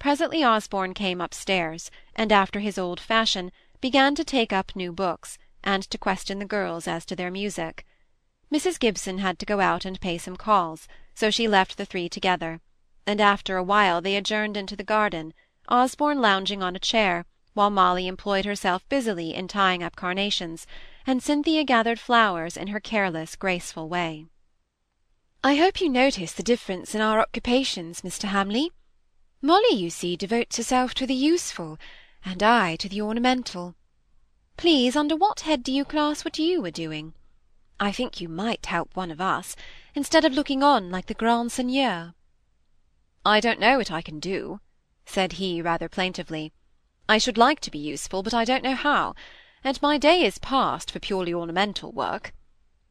Presently Osborne came upstairs, and after his old fashion, began to take up new books, and to question the girls as to their music. Mrs. Gibson had to go out and pay some calls, so she left the three together, and after a while they adjourned into the garden, Osborne lounging on a chair, while Molly employed herself busily in tying up carnations, and Cynthia gathered flowers in her careless, graceful way. I hope you notice the difference in our occupations, Mr. Hamley. Molly, you see, devotes herself to the useful, and I to the ornamental. Please, under what head do you class what you are doing? I think you might help one of us, instead of looking on like the grand seigneur. I don't know what I can do, said he, rather plaintively. I should like to be useful, but I don't know how, and my day is past for purely ornamental work.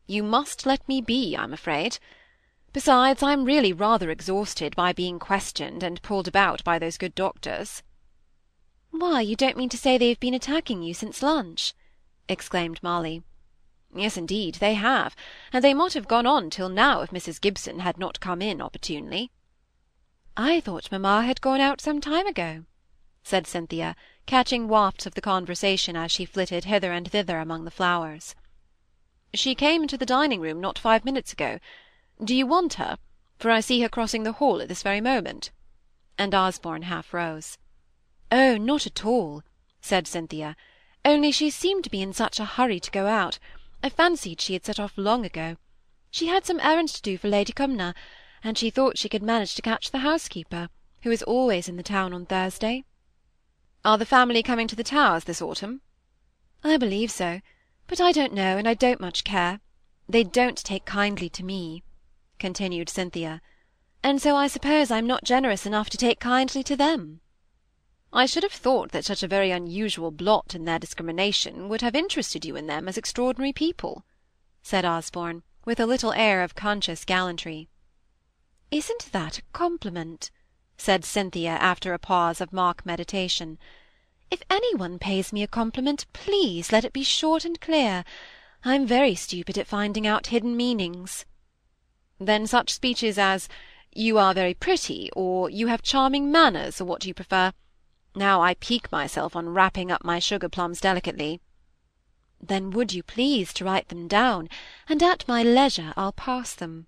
You must let me be, I'm afraid. Besides, I'm really rather exhausted by being questioned and pulled about by those good doctors. Why, you don't mean to say they've been attacking you since lunch? exclaimed Molly. Yes, indeed, they have, and they might have gone on till now if Mrs. Gibson had not come in opportunely. I thought mamma had gone out some time ago, said Cynthia, catching wafts of the conversation as she flitted hither and thither among the flowers. She came into the dining-room not five minutes ago. Do you want her? For I see her crossing the hall at this very moment. And Osborne half rose. Oh, not at all, said Cynthia. Only she seemed to be in such a hurry to go out. I fancied she had set off long ago. She had some errand to do for Lady Cumnor, and she thought she could manage to catch the housekeeper, who is always in the town on Thursday. Are the family coming to the Towers this autumn? I believe so, but I don't know, and I don't much care. They don't take kindly to me continued Cynthia, and so I suppose I'm not generous enough to take kindly to them. I should have thought that such a very unusual blot in their discrimination would have interested you in them as extraordinary people, said Osborne, with a little air of conscious gallantry. Isn't that a compliment? said Cynthia after a pause of mock meditation. If any one pays me a compliment, please let it be short and clear. I'm very stupid at finding out hidden meanings. Then such speeches as, "You are very pretty," or "You have charming manners," are what you prefer. Now I pique myself on wrapping up my sugar plums delicately. Then would you please to write them down, and at my leisure I'll pass them.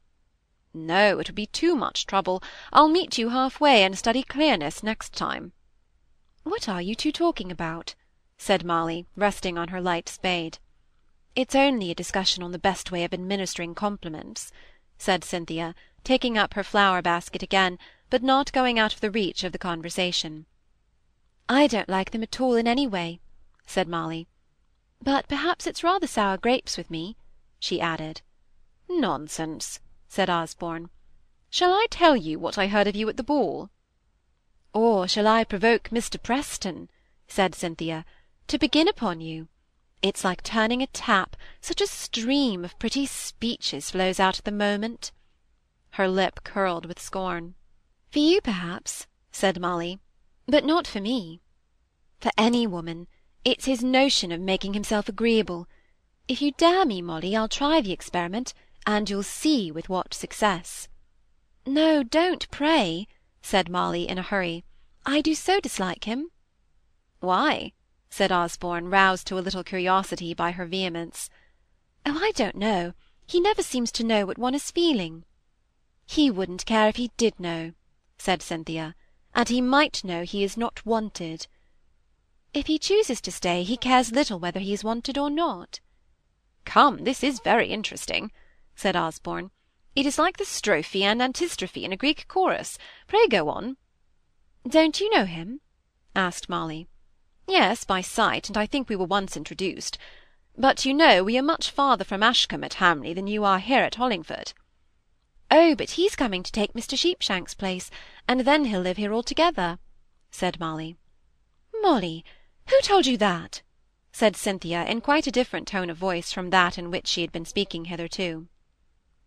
No, it would be too much trouble. I'll meet you half-way, and study clearness next time. What are you two talking about? said Molly, resting on her light spade. It's only a discussion on the best way of administering compliments said Cynthia, taking up her flower-basket again, but not going out of the reach of the conversation. I don't like them at all in any way, said Molly. But perhaps it's rather sour grapes with me, she added. Nonsense, said Osborne. Shall I tell you what I heard of you at the ball? Or shall I provoke Mr. Preston, said Cynthia, to begin upon you? It's like turning a tap, such a stream of pretty speeches flows out at the moment. Her lip curled with scorn. For you, perhaps, said Molly, but not for me. For any woman. It's his notion of making himself agreeable. If you dare me, Molly, I'll try the experiment, and you'll see with what success. No, don't, pray, said Molly in a hurry. I do so dislike him. Why? Said Osborne, roused to a little curiosity by her vehemence. Oh, I don't know. He never seems to know what one is feeling. He wouldn't care if he did know, said Cynthia, and he might know he is not wanted. If he chooses to stay, he cares little whether he is wanted or not. Come, this is very interesting, said Osborne. It is like the strophe and antistrophe in a Greek chorus. Pray go on. Don't you know him? asked Molly. Yes, by sight, and I think we were once introduced. But you know we are much farther from Ashcombe at Hamley than you are here at Hollingford. Oh, but he's coming to take Mr. Sheepshanks' place, and then he'll live here altogether, said Molly. Molly, who told you that? said Cynthia, in quite a different tone of voice from that in which she had been speaking hitherto.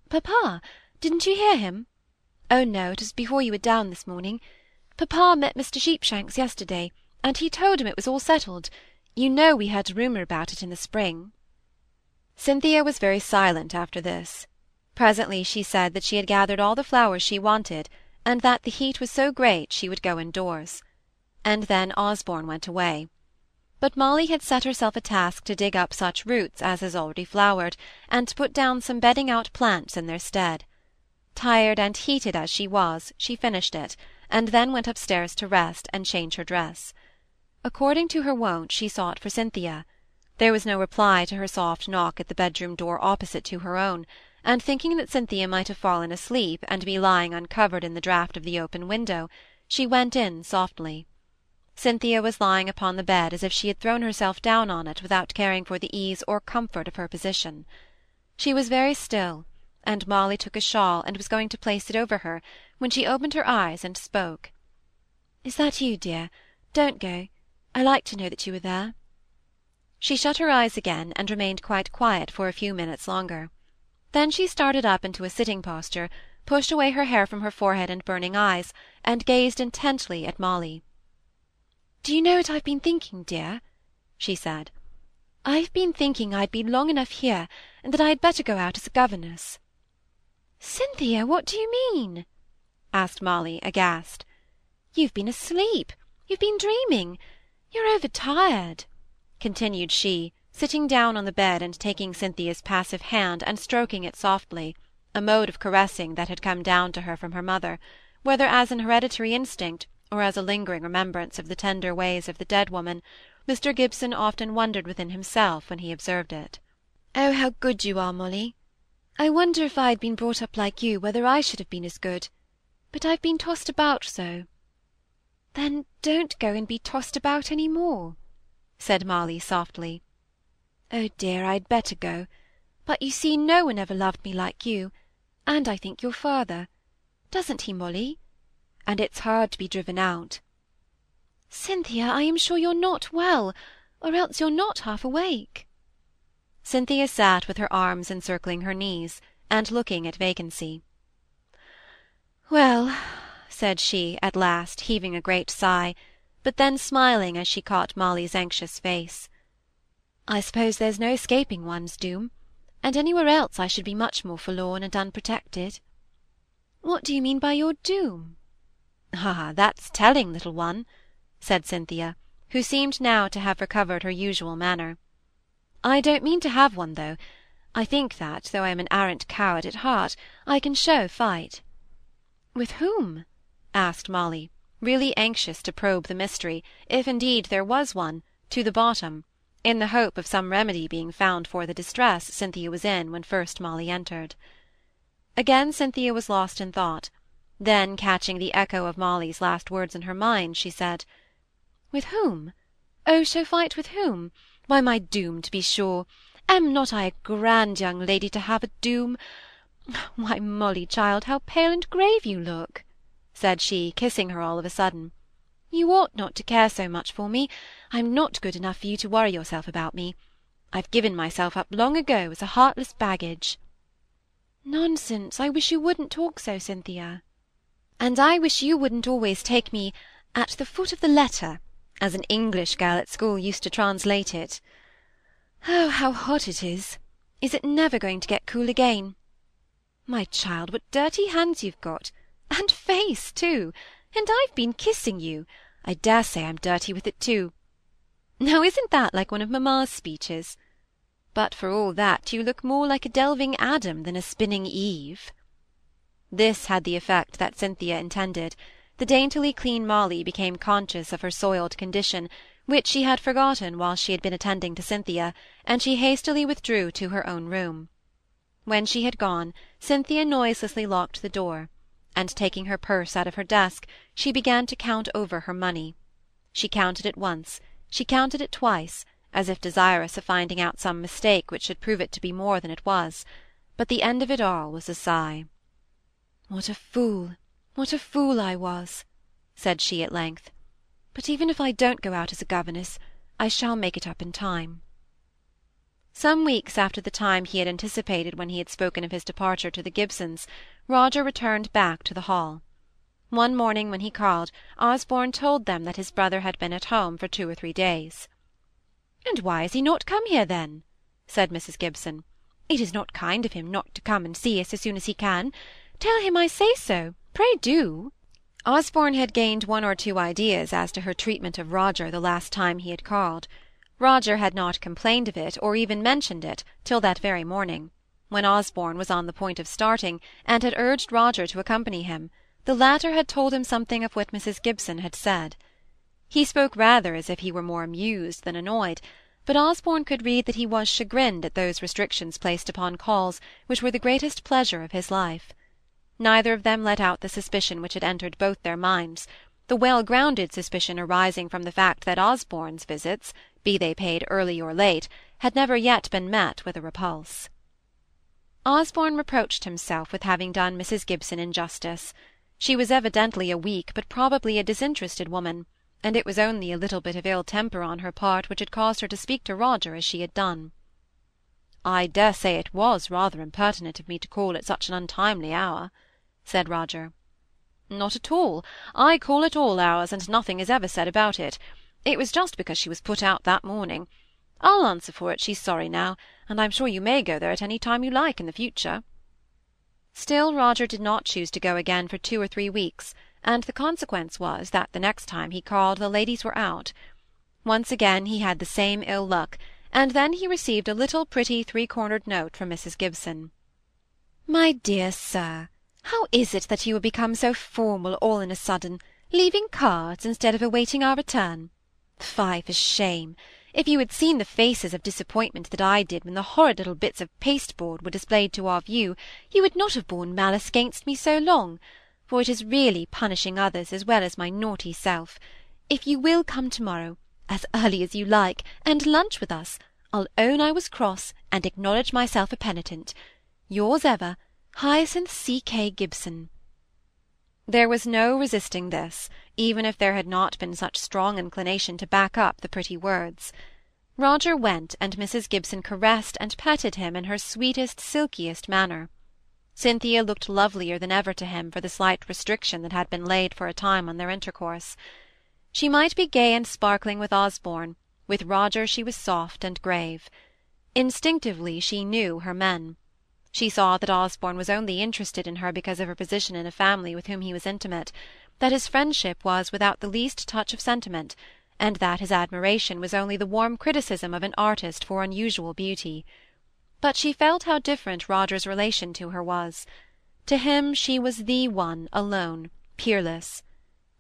Papa, didn't you hear him? Oh, no, it was before you were down this morning. Papa met Mr. Sheepshanks yesterday, and he told him it was all settled. You know we heard a rumour about it in the spring. Cynthia was very silent after this. Presently she said that she had gathered all the flowers she wanted, and that the heat was so great she would go indoors. And then Osborne went away. But Molly had set herself a task to dig up such roots as has already flowered, and to put down some bedding out plants in their stead. Tired and heated as she was, she finished it, and then went upstairs to rest and change her dress. According to her wont, she sought for Cynthia. There was no reply to her soft knock at the bedroom door opposite to her own, and thinking that Cynthia might have fallen asleep and be lying uncovered in the draught of the open window, she went in softly. Cynthia was lying upon the bed as if she had thrown herself down on it without caring for the ease or comfort of her position. She was very still, and Molly took a shawl and was going to place it over her, when she opened her eyes and spoke. "Is that you, dear? Don't go. I like to know that you were there." She shut her eyes again, and remained quite quiet for a few minutes longer. Then she started up into a sitting posture, pushed away her hair from her forehead and burning eyes, and gazed intently at Molly. Do you know what I've been thinking, dear? she said. I've been thinking I'd been long enough here, and that I had better go out as a governess. Cynthia, what do you mean? asked Molly, aghast. You've been asleep. You've been dreaming. You're overtired, continued she, sitting down on the bed and taking Cynthia's passive hand and stroking it softly, a mode of caressing that had come down to her from her mother, whether as an hereditary instinct or as a lingering remembrance of the tender ways of the dead woman, Mr. Gibson often wondered within himself when he observed it. "Oh, how good you are, Molly! I wonder if I had been brought up like you, whether I should have been as good. But I've been tossed about so." "Then don't go and be tossed about any more," said Molly softly. "Oh, dear, I'd better go. But you see no one ever loved me like you, and I think your father. Doesn't he, Molly? and it's hard to be driven out. Cynthia, I am sure you're not well, or else you're not half awake. Cynthia sat with her arms encircling her knees, and looking at vacancy. Well, said she, at last, heaving a great sigh, but then smiling as she caught Molly's anxious face. I suppose there's no escaping one's doom, and anywhere else I should be much more forlorn and unprotected. What do you mean by your doom? Ah, that's telling, little one, said Cynthia, who seemed now to have recovered her usual manner. I don't mean to have one, though. I think that, though I am an arrant coward at heart, I can show fight. With whom? Asked Molly, really anxious to probe the mystery, if indeed there was one, to the bottom, in the hope of some remedy being found for the distress Cynthia was in when first Molly entered. Again Cynthia was lost in thought, then, catching the echo of Molly's last words in her mind, she said, "With whom? Oh, show fight with whom? Why, my doom, to be sure. Am not I a grand young lady to have a doom? Why, Molly, child, how pale and grave you look!" Said she, kissing her all of a sudden. "You ought not to care so much for me. I'm not good enough for you to worry yourself about me. I've given myself up long ago as a heartless baggage." "Nonsense! I wish you wouldn't talk so, Cynthia." And I wish you wouldn't always take me at the foot of the letter, as an English girl at school used to translate it. Oh, how hot it is! Is it never going to get cool again? My child, what dirty hands you've got! And face, too! And I've been kissing you. I dare say I'm dirty with it, too. Now, isn't that like one of mamma's speeches? But for all that, you look more like a delving Adam than a spinning Eve. This had the effect that Cynthia intended. The daintily clean Molly became conscious of her soiled condition, which she had forgotten while she had been attending to Cynthia, and she hastily withdrew to her own room. When she had gone, Cynthia noiselessly locked the door, and taking her purse out of her desk, she began to count over her money. She counted it once, she counted it twice, as if desirous of finding out some mistake which should prove it to be more than it was, but the end of it all was a sigh. What a fool, what a fool I was, said she at length. But even if I don't go out as a governess, I shall make it up in time. Some weeks after the time he had anticipated when he had spoken of his departure to the Gibsons, Roger returned back to the Hall. One morning when he called, Osborne told them that his brother had been at home for two or three days. "And why has he not come here, then?" said Mrs. Gibson. "It is not kind of him not to come and see us as soon as he can. Tell him I say so, pray do." Osborne had gained one or two ideas as to her treatment of Roger the last time he had called. Roger had not complained of it, or even mentioned it, till that very morning. When Osborne was on the point of starting, and had urged Roger to accompany him, the latter had told him something of what Mrs. Gibson had said. He spoke rather as if he were more amused than annoyed, but Osborne could read that he was chagrined at those restrictions placed upon calls which were the greatest pleasure of his life. Neither of them let out the suspicion which had entered both their minds, the well-grounded suspicion arising from the fact that Osborne's visits, be they paid early or late, had never yet been met with a repulse. Osborne reproached himself with having done Mrs. Gibson injustice. She was evidently a weak but probably a disinterested woman, and it was only a little bit of ill temper on her part which had caused her to speak to Roger as she had done. I dare say it was rather impertinent of me to call at such an untimely hour said Roger. Not at all. I call at all hours, and nothing is ever said about it. It was just because she was put out that morning. I'll answer for it she's sorry now, and I'm sure you may go there at any time you like in the future. Still Roger did not choose to go again for two or three weeks, and the consequence was that the next time he called the ladies were out. Once again he had the same ill luck, and then he received a little pretty three-cornered note from Mrs. Gibson. My dear sir, how is it that you are become so formal all in a sudden, leaving cards instead of awaiting our return? Fie for shame! If you had seen the faces of disappointment that I did when the horrid little bits of pasteboard were displayed to our view, you would not have borne malice against me so long, for it is really punishing others as well as my naughty self. If you will come to-morrow, as early as you like, and lunch with us, I'll own I was cross, and acknowledge myself a penitent. Yours ever, Hyacinth C. K. Gibson. There was no resisting this, even if there had not been such strong inclination to back up the pretty words. Roger went, and Mrs. Gibson caressed and petted him in her sweetest, silkiest manner. Cynthia looked lovelier than ever to him for the slight restriction that had been laid for a time on their intercourse. She might be gay and sparkling with Osborne, with Roger she was soft and grave. Instinctively she knew her men. She saw that Osborne was only interested in her because of her position in a family with whom he was intimate, that his friendship was without the least touch of sentiment, and that his admiration was only the warm criticism of an artist for unusual beauty. But she felt how different Roger's relation to her was. To him she was the one alone, peerless.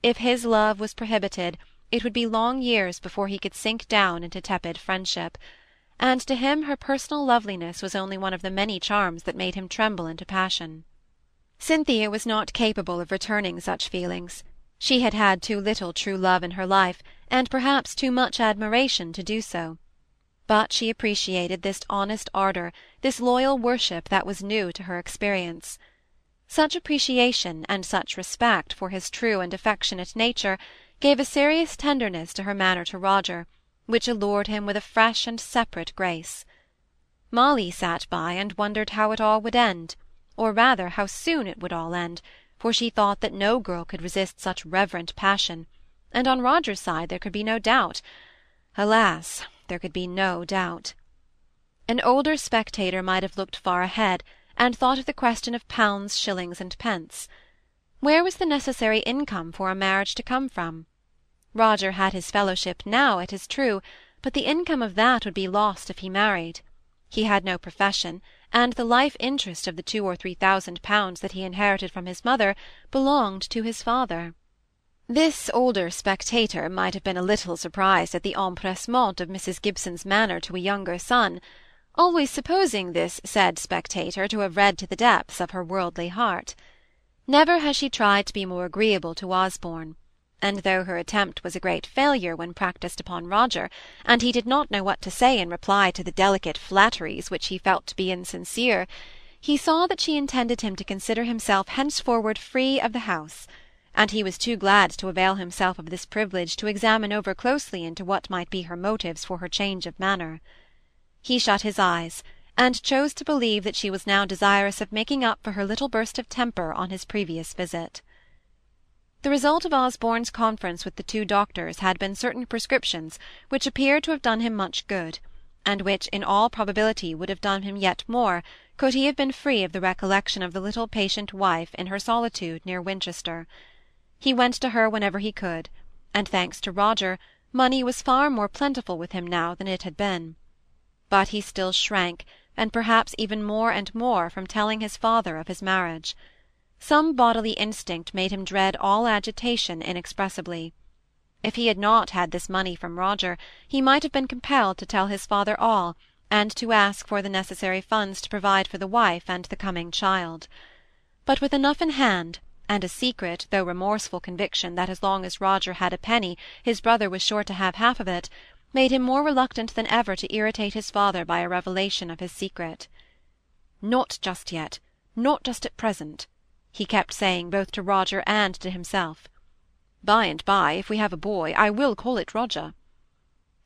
If his love was prohibited, it would be long years before he could sink down into tepid friendship and to him her personal loveliness was only one of the many charms that made him tremble into passion. Cynthia was not capable of returning such feelings. She had had too little true love in her life, and perhaps too much admiration to do so. But she appreciated this honest ardour, this loyal worship that was new to her experience. Such appreciation and such respect for his true and affectionate nature gave a serious tenderness to her manner to Roger, which allured him with a fresh and separate grace. Molly sat by and wondered how it all would end, or rather how soon it would all end, for she thought that no girl could resist such reverent passion, and on Roger's side there could be no doubt. Alas! there could be no doubt. An older spectator might have looked far ahead, and thought of the question of pounds, shillings, and pence. Where was the necessary income for a marriage to come from? Roger had his fellowship now, it is true, but the income of that would be lost if he married. He had no profession, and the life interest of the two or three thousand pounds that he inherited from his mother belonged to his father. This older spectator might have been a little surprised at the empressement of Mrs. Gibson's manner to a younger son, always supposing this said spectator to have read to the depths of her worldly heart. Never has she tried to be more agreeable to Osborne and though her attempt was a great failure when practised upon Roger, and he did not know what to say in reply to the delicate flatteries which he felt to be insincere, he saw that she intended him to consider himself henceforward free of the house, and he was too glad to avail himself of this privilege to examine over closely into what might be her motives for her change of manner. He shut his eyes, and chose to believe that she was now desirous of making up for her little burst of temper on his previous visit. The result of Osborne's conference with the two doctors had been certain prescriptions which appeared to have done him much good, and which in all probability would have done him yet more could he have been free of the recollection of the little patient wife in her solitude near Winchester. He went to her whenever he could, and, thanks to Roger, money was far more plentiful with him now than it had been. But he still shrank, and perhaps even more and more, from telling his father of his marriage. Some bodily instinct made him dread all agitation inexpressibly. If he had not had this money from Roger, he might have been compelled to tell his father all, and to ask for the necessary funds to provide for the wife and the coming child. But with enough in hand, and a secret though remorseful conviction that as long as Roger had a penny his brother was sure to have half of it, made him more reluctant than ever to irritate his father by a revelation of his secret. "Not just yet, not just at present," he kept saying both to Roger and to himself. By and by, if we have a boy, I will call it Roger.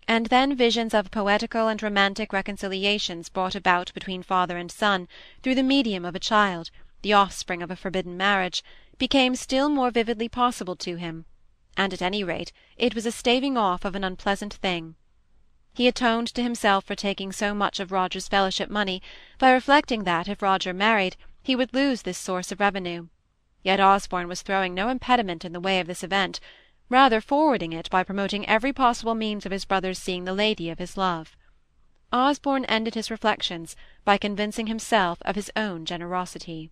And then visions of poetical and romantic reconciliations brought about between father and son, through the medium of a child, the offspring of a forbidden marriage, became still more vividly possible to him, and at any rate it was a staving off of an unpleasant thing. He atoned to himself for taking so much of Roger's fellowship money by reflecting that if Roger married he would lose this source of revenue; yet Osborne was throwing no impediment in the way of this event, rather forwarding it by promoting every possible means of his brother's seeing the lady of his love. Osborne ended his reflections by convincing himself of his own generosity.